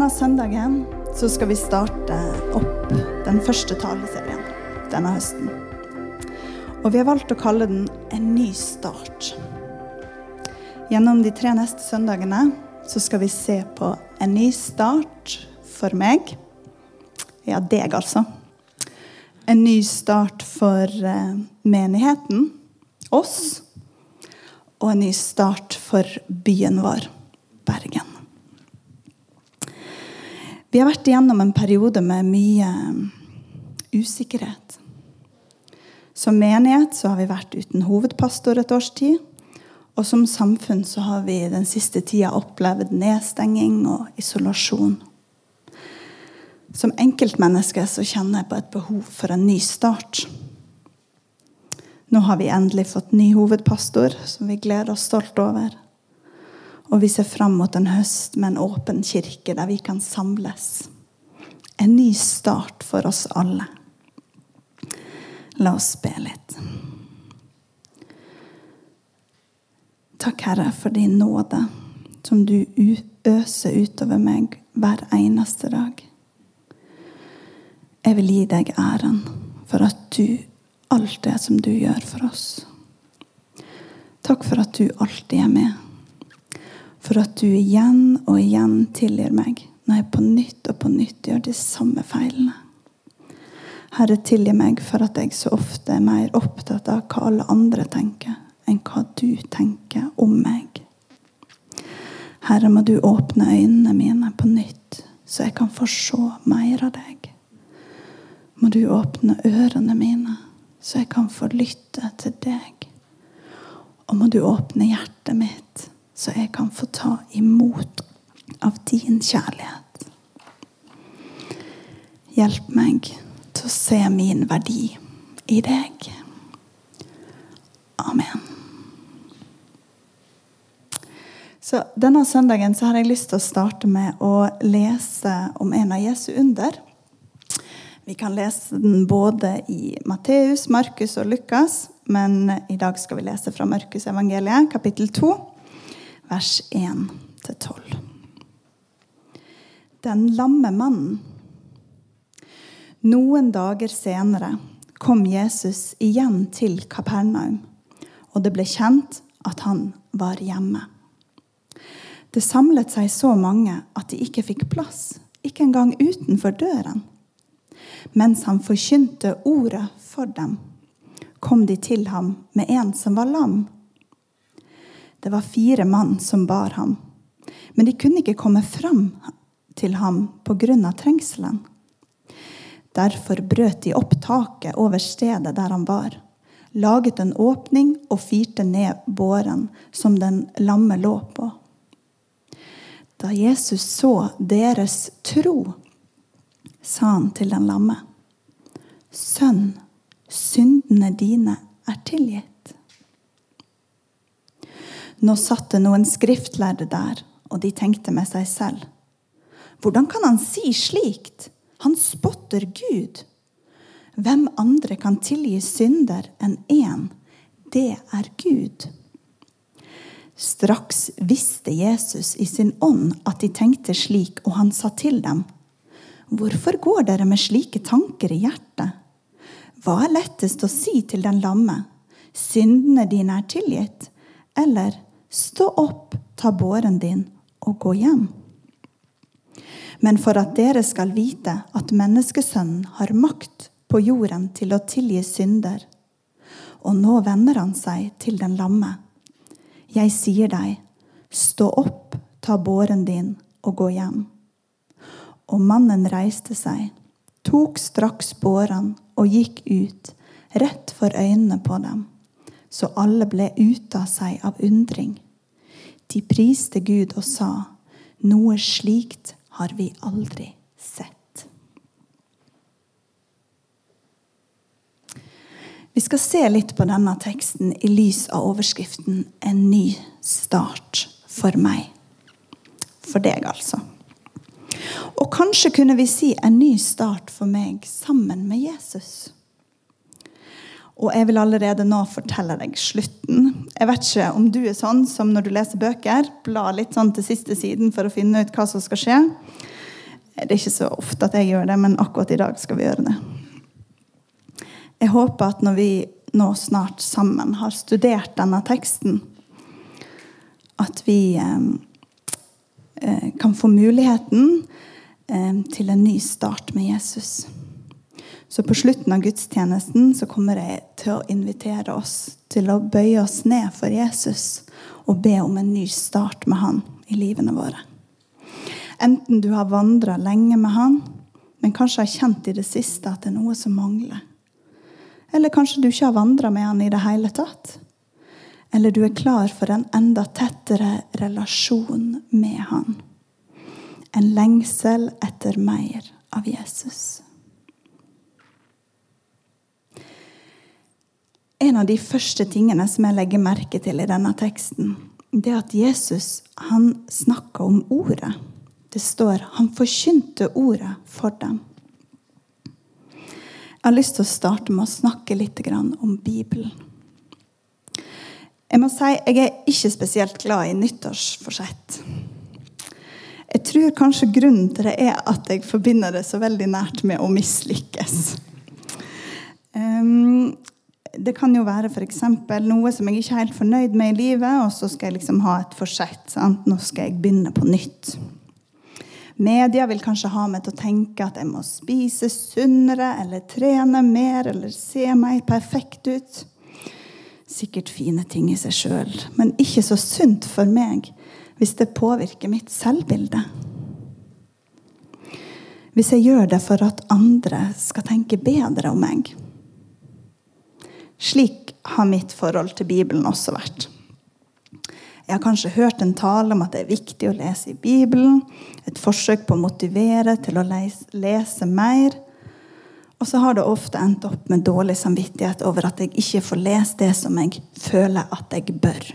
Denne søndagen så skal vi starte opp den første taleserien denne høsten. Og vi har valgt å kalle den En ny start. Gjennom de tre neste søndagene så skal vi se på en ny start for meg. Ja, deg, altså. En ny start for eh, menigheten, oss. Og en ny start for byen vår, Bergen. Vi har vært igjennom en periode med mye usikkerhet. Som menighet så har vi vært uten hovedpastor et års tid. Og som samfunn så har vi den siste tida opplevd nedstenging og isolasjon. Som enkeltmenneske så kjenner jeg på et behov for en ny start. Nå har vi endelig fått ny hovedpastor, som vi gleder oss stolt over. Og vi ser fram mot en høst med en åpen kirke der vi kan samles. En ny start for oss alle. La oss be litt. Takk, Herre, for din nåde som du øser utover meg hver eneste dag. Jeg vil gi deg æren for at du alt det som du gjør for oss. Takk for at du alltid er med for at du igjen og igjen tilgir meg når jeg på nytt og på nytt gjør de samme feilene. Herre, tilgi meg for at jeg så ofte er mer opptatt av hva alle andre tenker, enn hva du tenker om meg. Herre, må du åpne øynene mine på nytt, så jeg kan få se mer av deg. Må du åpne ørene mine, så jeg kan få lytte til deg. Og må du åpne hjertet mitt, så jeg kan få ta imot av din kjærlighet. Hjelp meg til å se min verdi i deg. Amen. Så Denne søndagen så har jeg lyst til å starte med å lese om en av Jesu under. Vi kan lese den både i Matteus, Markus og Lukas, men i dag skal vi lese fra Markus evangeliet, kapittel 2 vers 1-12. Den lamme mannen. Noen dager senere kom Jesus igjen til Kapernaum, og det ble kjent at han var hjemme. Det samlet seg så mange at de ikke fikk plass, ikke engang utenfor døren. Mens han forkynte ordet for dem, kom de til ham med en som var lam det var fire mann som bar ham. Men de kunne ikke komme fram til ham pga. trengselen. Derfor brøt de opp taket over stedet der han var, laget en åpning og firte ned båren som den lamme lå på. Da Jesus så deres tro, sa han til den lamme, Sønn, syndene dine er tilgitt. Nå satt det noen skriftlærde der, og de tenkte med seg selv. Hvordan kan han si slikt? Han spotter Gud. Hvem andre kan tilgi synder enn én? Det er Gud. Straks visste Jesus i sin ånd at de tenkte slik, og han sa til dem, Hvorfor går dere med slike tanker i hjertet? Hva er lettest å si til den lamme? Syndene dine er tilgitt. Eller Stå opp, ta båren din og gå hjem. Men for at dere skal vite at menneskesønnen har makt på jorden til å tilgi synder. Og nå vender han seg til den lamme. Jeg sier deg, stå opp, ta båren din og gå hjem. Og mannen reiste seg, tok straks båren og gikk ut, rett for øynene på dem så alle ble ute av seg av undring. De priste Gud og sa, noe slikt har vi aldri sett. Vi skal se litt på denne teksten i lys av overskriften 'En ny start for meg'. For deg, altså. Og kanskje kunne vi si 'en ny start for meg' sammen med Jesus. Og jeg vil allerede nå fortelle deg slutten. Jeg vet ikke om du er sånn som når du leser bøker, blar litt sånn til siste siden for å finne ut hva som skal skje. Det er ikke så ofte at jeg gjør det, men akkurat i dag skal vi gjøre det. Jeg håper at når vi nå snart sammen har studert denne teksten, at vi eh, eh kan få muligheten eh, til en ny start med Jesus. Så på slutten av gudstjenesten så kommer jeg til å invitere oss til å bøye oss ned for Jesus og be om en ny start med han i livene våre. Enten du har vandra lenge med han, men kanskje har kjent i det siste at det er noe som mangler. Eller kanskje du ikke har vandra med han i det hele tatt. Eller du er klar for en enda tettere relasjon med han. En lengsel etter mer av Jesus. En av de første tingene som jeg legger merke til i denne teksten, det er at Jesus han snakker om ordet. Det står 'Han forkynte ordet for dem'. Jeg har lyst til å starte med å snakke litt om Bibelen. Jeg må si jeg er ikke spesielt glad i nyttårsforsett. Jeg tror kanskje grunnen til det er at jeg forbinder det så veldig nært med å mislykkes. Um, det kan jo være f.eks. noe som jeg ikke er helt fornøyd med i livet, og så skal jeg liksom ha et forsett. Nå skal jeg begynne på nytt. Media vil kanskje ha meg til å tenke at jeg må spise sunnere eller trene mer eller se meg perfekt ut. Sikkert fine ting i seg sjøl, men ikke så sunt for meg hvis det påvirker mitt selvbilde. Hvis jeg gjør det for at andre skal tenke bedre om meg. Slik har mitt forhold til Bibelen også vært. Jeg har kanskje hørt en tale om at det er viktig å lese i Bibelen. Et forsøk på å motivere til å lese mer. Og så har det ofte endt opp med dårlig samvittighet over at jeg ikke får lest det som jeg føler at jeg bør.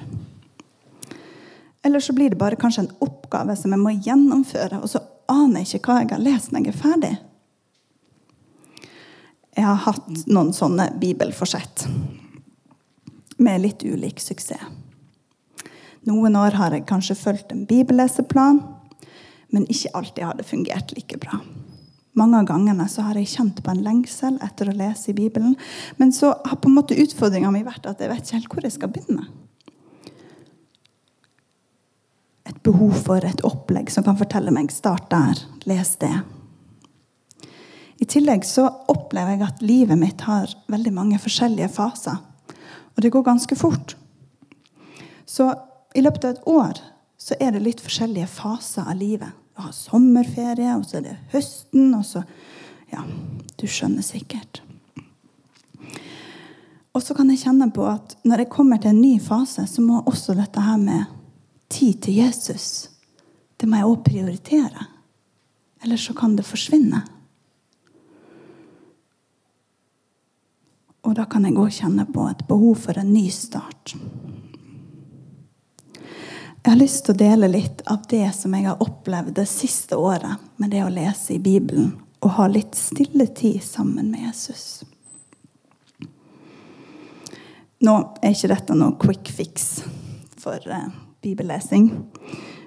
Eller så blir det bare kanskje en oppgave som jeg må gjennomføre, og så aner jeg ikke hva jeg har lest når jeg er ferdig. Jeg har hatt noen sånne bibelforsett med litt ulik suksess. Noen år har jeg kanskje fulgt en bibelleseplan, men ikke alltid har det fungert like bra. Mange av gangene så har jeg kjent på en lengsel etter å lese i Bibelen. Men så har på en måte utfordringa mi vært at jeg vet ikke helt hvor jeg skal begynne. Et behov for et opplegg som kan fortelle meg 'start der', les det. I tillegg så opplever jeg at livet mitt har veldig mange forskjellige faser. Og det går ganske fort. Så i løpet av et år så er det litt forskjellige faser av livet. Du har sommerferie, og så er det høsten, og så Ja, du skjønner sikkert. Og så kan jeg kjenne på at når jeg kommer til en ny fase, så må også dette her med tid til Jesus Det må jeg òg prioritere. Ellers så kan det forsvinne. Og da kan jeg òg kjenne på et behov for en ny start. Jeg har lyst til å dele litt av det som jeg har opplevd det siste året med det å lese i Bibelen og ha litt stille tid sammen med Jesus. Nå er ikke dette noe quick fix for eh, bibellesing,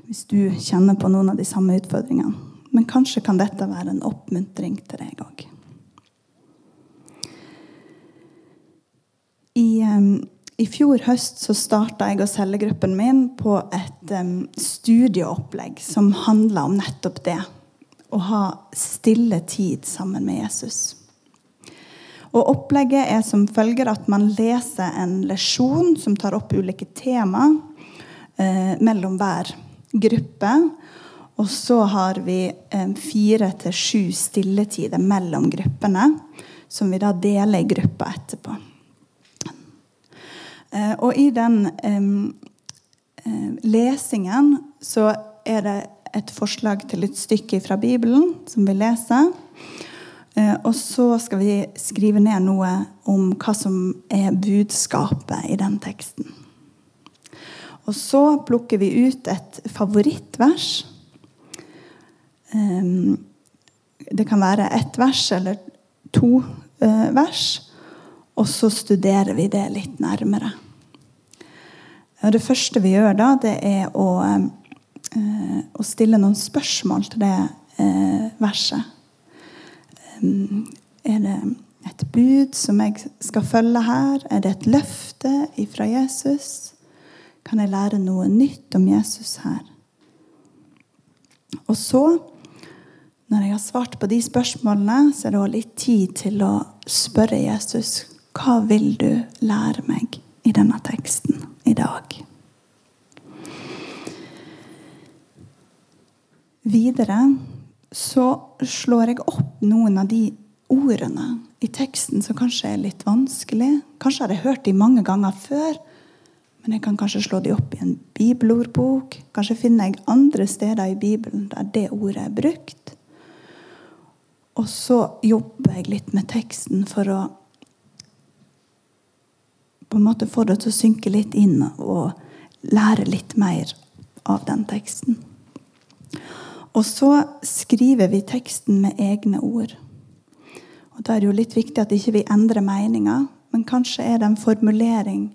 hvis du kjenner på noen av de samme utfordringene. Men kanskje kan dette være en oppmuntring til deg òg. I um, i fjor høst så starta jeg og cellegruppen min på et um, studieopplegg som handla om nettopp det. Å ha stille tid sammen med Jesus. Og Opplegget er som følger at man leser en lesjon som tar opp ulike tema eh, mellom hver gruppe. Og så har vi eh, fire til sju stilletider mellom gruppene, som vi da deler i gruppa etterpå. Eh, og i den eh, lesingen så er det et forslag til et stykke fra Bibelen som vi leser. Eh, og så skal vi skrive ned noe om hva som er budskapet i den teksten. Og så plukker vi ut et favorittvers. Det kan være ett vers eller to vers. Og så studerer vi det litt nærmere. Det første vi gjør da, det er å, eh, å stille noen spørsmål til det eh, verset? Um, er det et bud som jeg skal følge her? Er det et løfte fra Jesus? Kan jeg lære noe nytt om Jesus her? Og så, når jeg har svart på de spørsmålene, så er det også litt tid til å spørre Jesus hva vil du lære meg i denne teksten i dag? Videre så slår jeg opp noen av de ordene i teksten som kanskje er litt vanskelig. Kanskje har jeg hørt de mange ganger før, men jeg kan kanskje slå de opp i en bibelordbok. Kanskje finner jeg andre steder i Bibelen der det ordet er brukt. Og så jobber jeg litt med teksten for å på en måte få det til å synke litt inn og lære litt mer av den teksten. Og så skriver vi teksten med egne ord. Og Da er det jo litt viktig at ikke vi ikke endrer meninga, men kanskje er det en formulering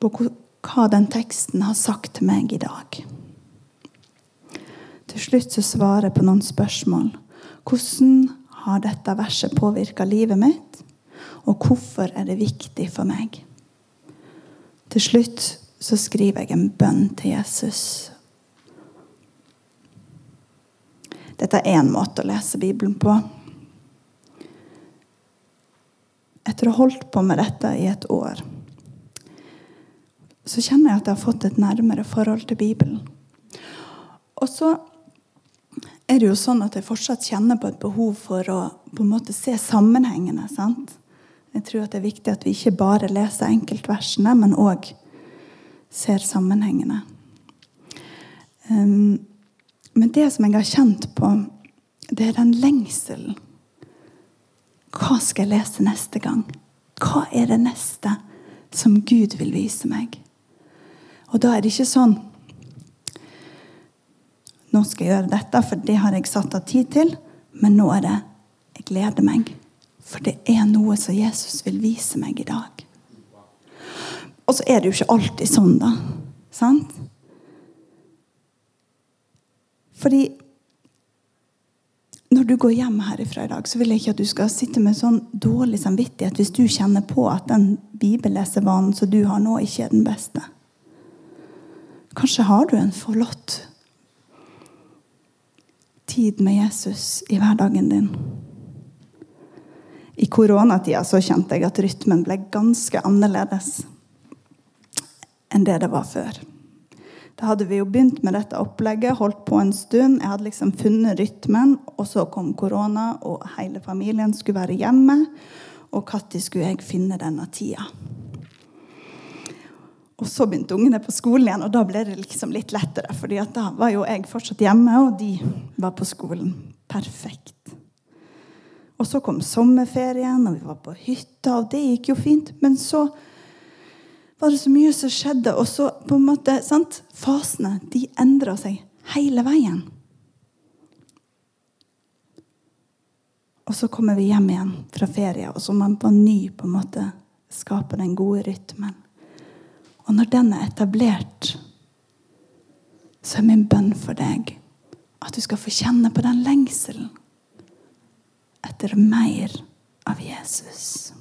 på hva den teksten har sagt til meg i dag. Til slutt så svarer jeg på noen spørsmål. Hvordan har dette verset påvirka livet mitt? Og hvorfor er det viktig for meg? Til slutt så skriver jeg en bønn til Jesus. Dette er én måte å lese Bibelen på. Etter å ha holdt på med dette i et år, så kjenner jeg at jeg har fått et nærmere forhold til Bibelen. Og så er det jo sånn at jeg fortsatt kjenner på et behov for å på en måte se sammenhengene. sant? Jeg tror det er viktig at vi ikke bare leser enkeltversene, men òg ser sammenhengene. Um, men det som jeg har kjent på, det er den lengselen. Hva skal jeg lese neste gang? Hva er det neste som Gud vil vise meg? Og da er det ikke sånn Nå skal jeg gjøre dette, for det har jeg satt av tid til. Men nå er det Jeg gleder meg. For det er noe som Jesus vil vise meg i dag. Og så er det jo ikke alltid sånn, da. Sant? Fordi når du går hjem herifra i dag, så vil jeg ikke at du skal sitte med sånn dårlig samvittighet hvis du kjenner på at den bibellesevanen som du har nå, ikke er den beste. Kanskje har du en forlatt tid med Jesus i hverdagen din. I koronatida så kjente jeg at rytmen ble ganske annerledes enn det det var før. Da hadde vi jo begynt med dette opplegget, holdt på en stund. Jeg hadde liksom funnet rytmen, og så kom korona, og hele familien skulle være hjemme. Og når skulle jeg finne denne tida? Og så begynte ungene på skolen igjen, og da ble det liksom litt lettere. fordi da var jo jeg fortsatt hjemme, og de var på skolen. Perfekt. Og så kom sommerferien, og vi var på hytta, og det gikk jo fint. Men så var det så mye som skjedde, og så på en måte, sant? Fasene de endra seg hele veien. Og så kommer vi hjem igjen fra ferie, og så må man på ny på en måte skape den gode rytmen. Og når den er etablert, så er min bønn for deg at du skal få kjenne på den lengselen etter mer av Jesus.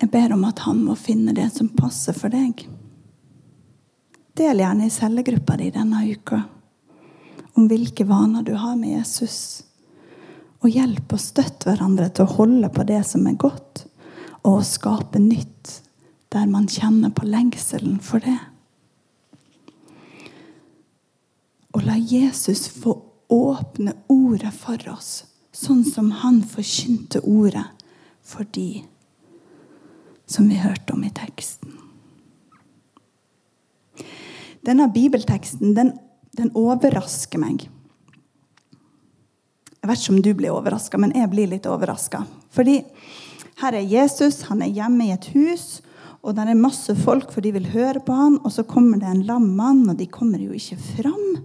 Jeg ber om at han må finne det som passer for deg. Del gjerne i cellegruppa di denne uka om hvilke vaner du har med Jesus. Og hjelp og støtt hverandre til å holde på det som er godt, og å skape nytt der man kjenner på lengselen for det. Og la Jesus få åpne ordet for oss, sånn som han forkynte ordet for de som vi hørte om i teksten. Denne bibelteksten den, den overrasker meg. Jeg vet ikke om du blir overraska, men jeg blir litt overraska. Fordi her er Jesus, han er hjemme i et hus, og det er masse folk, for de vil høre på han, og så kommer det en lam mann, og de kommer jo ikke fram.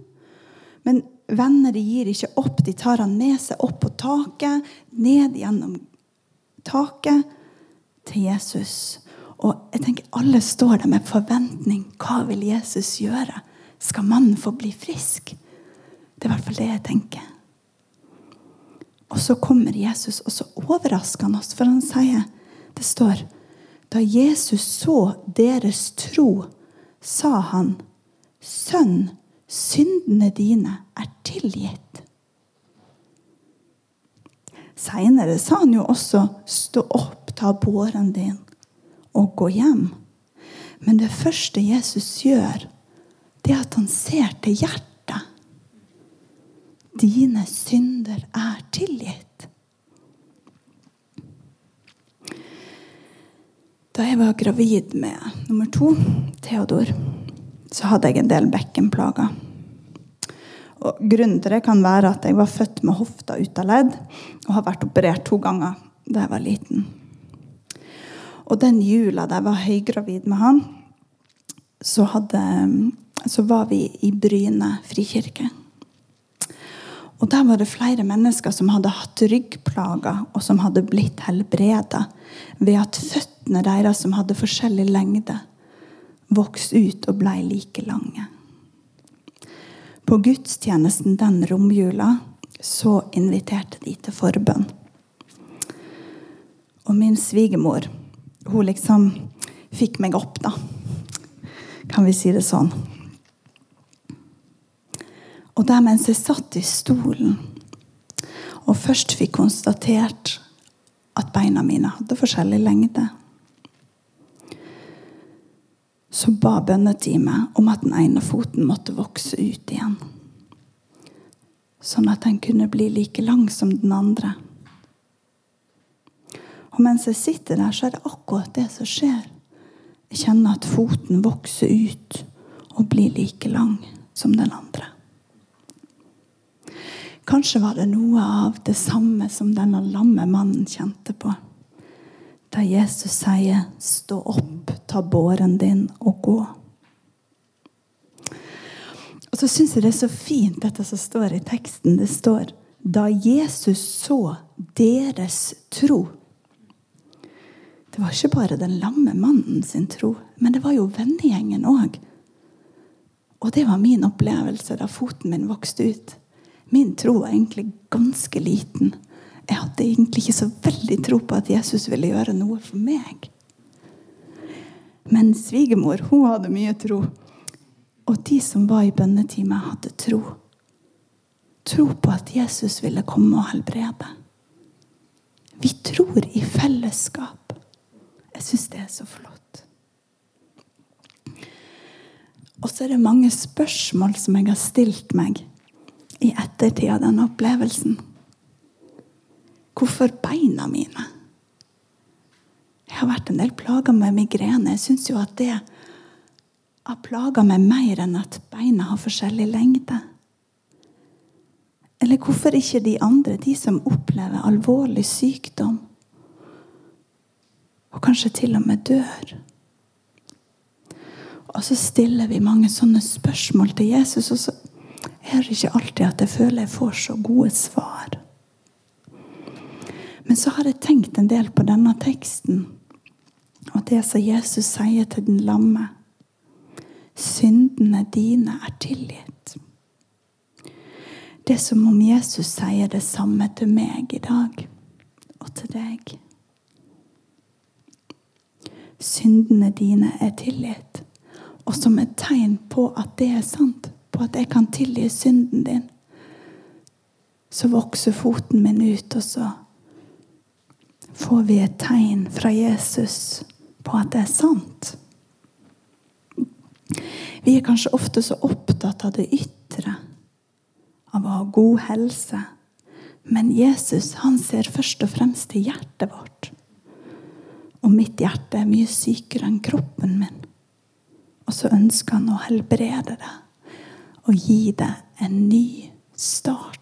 Men venner de gir ikke opp. De tar han med seg opp på taket, ned gjennom taket til Jesus. Og jeg tenker Alle står der med forventning. Hva vil Jesus gjøre? Skal mannen få bli frisk? Det er i hvert fall det jeg tenker. Og så kommer Jesus, og så overrasker han oss, for han sier Det står Da Jesus så deres tro, sa han, Sønn, syndene dine er tilgitt. Seinere sa han jo også, Stå opp, ta båren din og gå hjem. Men det første Jesus gjør, det er at han ser til hjertet. Dine synder er tilgitt. Da jeg var gravid med nummer to, Theodor, så hadde jeg en del bekkenplager. Og grunnen til det kan være at jeg var født med hofta ut av ledd og har vært operert to ganger da jeg var liten. Og den jula da jeg var høygravid med han, så, hadde, så var vi i Bryne frikirke. Og der var det flere mennesker som hadde hatt ryggplager, og som hadde blitt helbreda ved at føttene deres, som hadde forskjellig lengde, vokste ut og blei like lange. På gudstjenesten den romjula så inviterte de til forbønn. Og min svigermor hun liksom fikk meg opp, da. Kan vi si det sånn. Og der mens jeg satt i stolen og først fikk konstatert at beina mine hadde forskjellig lengde, så ba bønneteamet om at den ene foten måtte vokse ut igjen. Sånn at den kunne bli like lang som den andre. Og mens jeg sitter der, så er det akkurat det som skjer. Jeg kjenner at foten vokser ut og blir like lang som den andre. Kanskje var det noe av det samme som denne lamme mannen kjente på. Da Jesus sier 'stå opp, ta båren din og gå'. Og så syns jeg det er så fint, dette som står i teksten. Det står 'da Jesus så deres tro'. Det var ikke bare den lamme mannen sin tro, men det var jo vennegjengen òg. Og det var min opplevelse da foten min vokste ut. Min tro var egentlig ganske liten. Jeg hadde egentlig ikke så veldig tro på at Jesus ville gjøre noe for meg. Men svigermor hun hadde mye tro. Og de som var i bønnetimen, hadde tro. Tro på at Jesus ville komme og helbrede. Vi tror i fellesskap. Jeg syns det er så flott. Og så er det mange spørsmål som jeg har stilt meg i ettertid av denne opplevelsen. Hvorfor beina mine? Jeg har vært en del plaga med migrene. Jeg syns jo at det har plaga meg mer enn at beina har forskjellig lengde. Eller hvorfor ikke de andre, de som opplever alvorlig sykdom? og kanskje til og med dør. Og så stiller vi mange sånne spørsmål til Jesus, og så er det ikke alltid at jeg føler jeg får så gode svar. Men så har jeg tenkt en del på denne teksten og det som Jesus sier til den lamme. Syndene dine er tilgitt. Det er som om Jesus sier det samme til meg i dag og til deg syndene dine er tilgitt. Og som et tegn på at det er sant, på at jeg kan tilgi synden din, så vokser foten min ut, og så får vi et tegn fra Jesus på at det er sant. Vi er kanskje ofte så opptatt av det ytre, av å ha god helse. Men Jesus han ser først og fremst til hjertet vårt. Og mitt hjerte er mye sykere enn kroppen min. Og så ønsker han å helbrede det og gi det en ny start.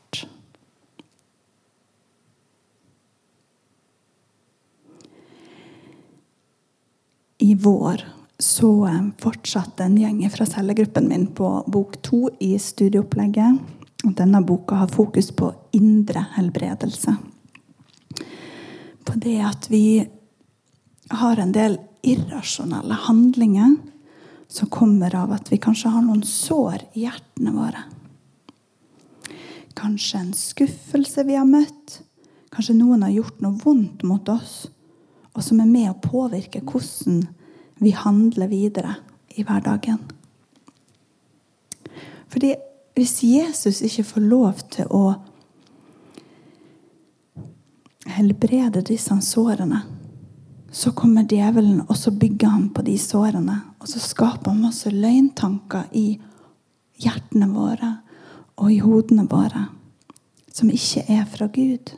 I vår så fortsatte en gjeng fra cellegruppen min på bok to i studieopplegget. Denne boka har fokus på indre helbredelse. På det at vi har en del irrasjonelle handlinger som kommer av at vi kanskje har noen sår i hjertene våre. Kanskje en skuffelse vi har møtt. Kanskje noen har gjort noe vondt mot oss, og som er med å påvirke hvordan vi handler videre i hverdagen. Fordi hvis Jesus ikke får lov til å helbrede disse sårene, så kommer djevelen og så bygger han på de sårene. Og så skaper han masse løgntanker i hjertene våre og i hodene våre som ikke er fra Gud.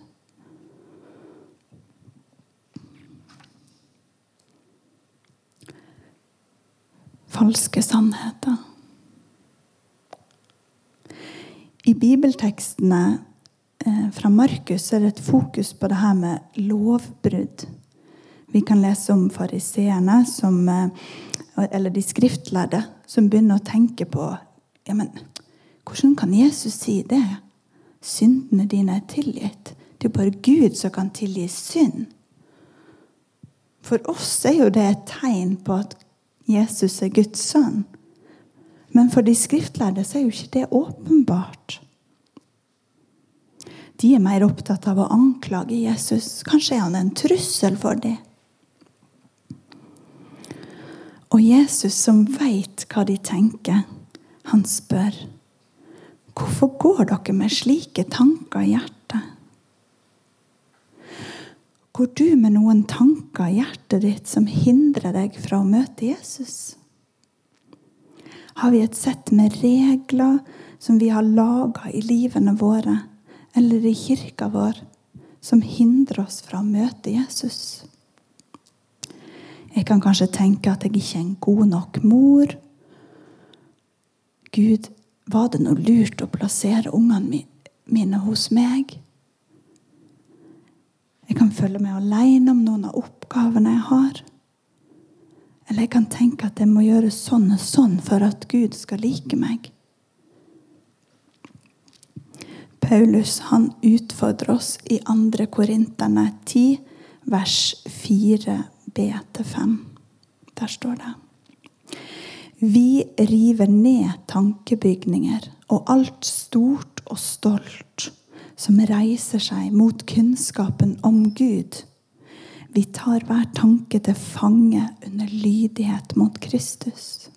Falske sannheter. I bibeltekstene eh, fra Markus er det et fokus på det her med lovbrudd. Vi kan lese om fariseerne, eh, eller de skriftlærde, som begynner å tenke på ja, men, Hvordan kan Jesus si det? Syndene dine er tilgitt. Det er bare Gud som kan tilgi synd. For oss er jo det et tegn på at Jesus er Guds sønn. Men for de skriftlærde så er jo ikke det åpenbart. De er mer opptatt av å anklage Jesus. Kanskje er han en trussel for dem. Og Jesus, som veit hva de tenker, han spør Hvorfor går dere med slike tanker i hjertet? Går du med noen tanker i hjertet ditt som hindrer deg fra å møte Jesus? Har vi et sett med regler som vi har laga i livene våre eller i kirka vår, som hindrer oss fra å møte Jesus? Jeg kan kanskje tenke at jeg ikke er en god nok mor. Gud var det noe lurt å plassere ungene mine hos meg? Jeg kan føle meg alene om noen av oppgavene jeg har. Eller jeg kan tenke at jeg må gjøre sånn og sånn for at Gud skal like meg. Paulus han utfordrer oss i 2. Korinterne 10, vers 4b-5. Der står det vi river ned tankebygninger og alt stort og stolt som reiser seg mot kunnskapen om Gud. Vi tar hver tanke til fange under lydighet mot Kristus.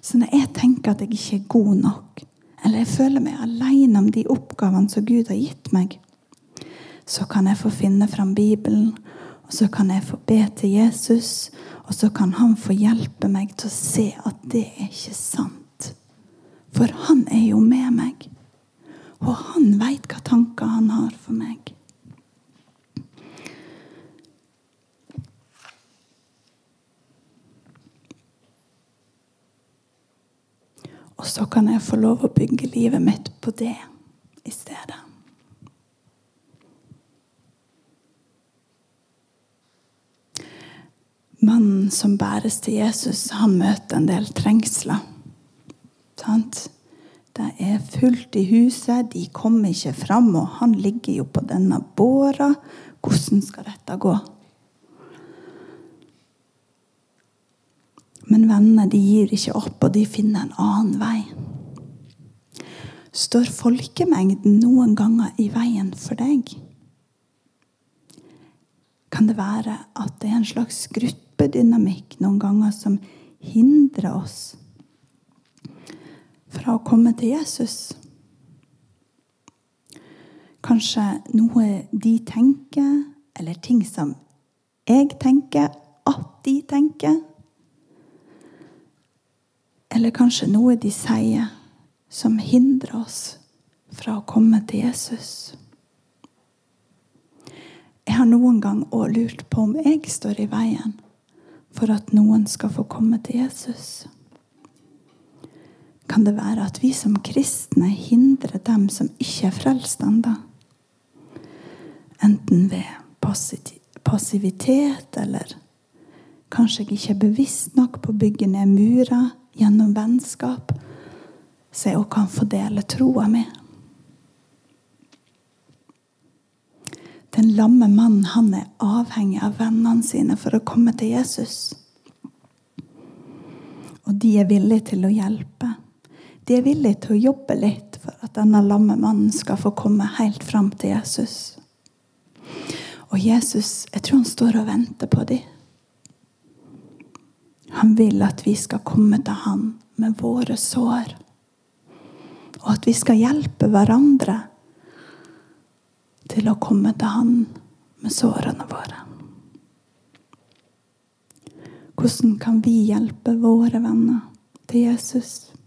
Så når jeg tenker at jeg ikke er god nok, eller jeg føler meg alene om de oppgavene som Gud har gitt meg, så kan jeg få finne fram Bibelen, og så kan jeg få be til Jesus, og så kan han få hjelpe meg til å se at det er ikke sant. For han er jo med meg. Og han veit hva tanker han har for meg. Og så kan jeg få lov å bygge livet mitt på det i stedet. Mannen som bæres til Jesus, han møter en del trengsler. Sant? Det er fullt i huset, de kommer ikke fram, og han ligger jo på denne båra. Hvordan skal dette gå? Men vennene de gir ikke opp, og de finner en annen vei. Står folkemengden noen ganger i veien for deg? Kan det være at det er en slags gruppedynamikk noen ganger som hindrer oss fra å komme til Jesus. Kanskje noe de tenker, eller ting som jeg tenker at de tenker. Eller kanskje noe de sier som hindrer oss fra å komme til Jesus. Jeg har noen gang òg lurt på om jeg står i veien for at noen skal få komme til Jesus? Kan det være at vi som kristne hindrer dem som ikke er frelst ennå? Enten ved passivitet eller kanskje jeg ikke er bevisst nok på å bygge ned murer gjennom vennskap, så jeg òg kan få dele troa mi. Den lamme mannen han er avhengig av vennene sine for å komme til Jesus. Og de er villige til å hjelpe. De er villige til å jobbe litt for at denne lamme mannen skal få komme helt fram til Jesus. Og Jesus, jeg tror han står og venter på dem. Han vil at vi skal komme til han med våre sår. Og at vi skal hjelpe hverandre til å komme til Han med sårene våre. Hvordan kan vi hjelpe våre venner til Jesus?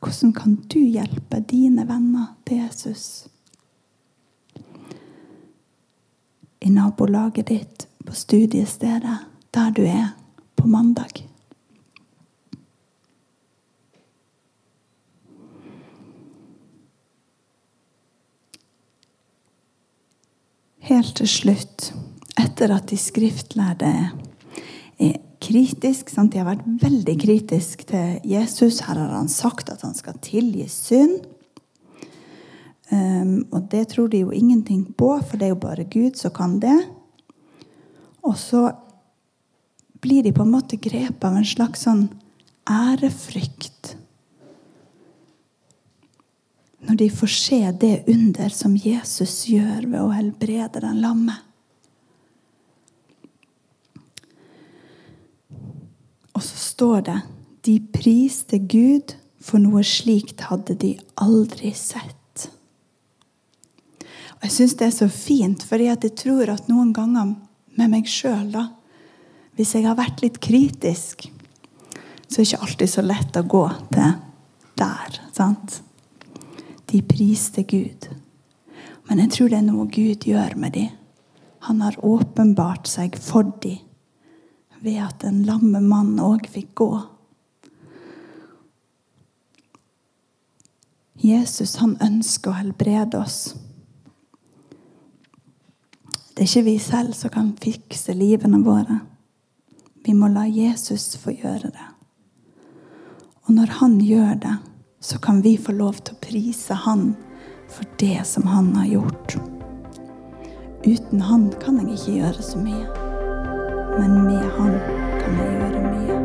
Hvordan kan du hjelpe dine venner til Jesus? I nabolaget ditt, på studiestedet, der du er på mandag. Helt til slutt, etter at de skriftlærde er kritisk sant? De har vært veldig kritisk til Jesus. Her har han sagt at han skal tilgi synd. Um, og det tror de jo ingenting på, for det er jo bare Gud som kan det. Og så blir de på en måte grepet av en slags sånn ærefrykt når de får se det under som Jesus gjør ved å helbrede den lamme. Og så står det de priste Gud, for noe slikt hadde de aldri sett. Og Jeg syns det er så fint, fordi jeg tror at noen ganger med meg sjøl, hvis jeg har vært litt kritisk, så er det ikke alltid så lett å gå til der. sant? De priste Gud. Men jeg tror det er noe Gud gjør med dem. Han har åpenbart seg for dem ved at en lamme mann òg fikk gå. Jesus han ønsker å helbrede oss. Det er ikke vi selv som kan fikse livene våre. Vi må la Jesus få gjøre det. Og når han gjør det, så kan vi få lov til å prise Han for det som Han har gjort. Uten Han kan jeg ikke gjøre så mye, men med Han kan jeg gjøre mye.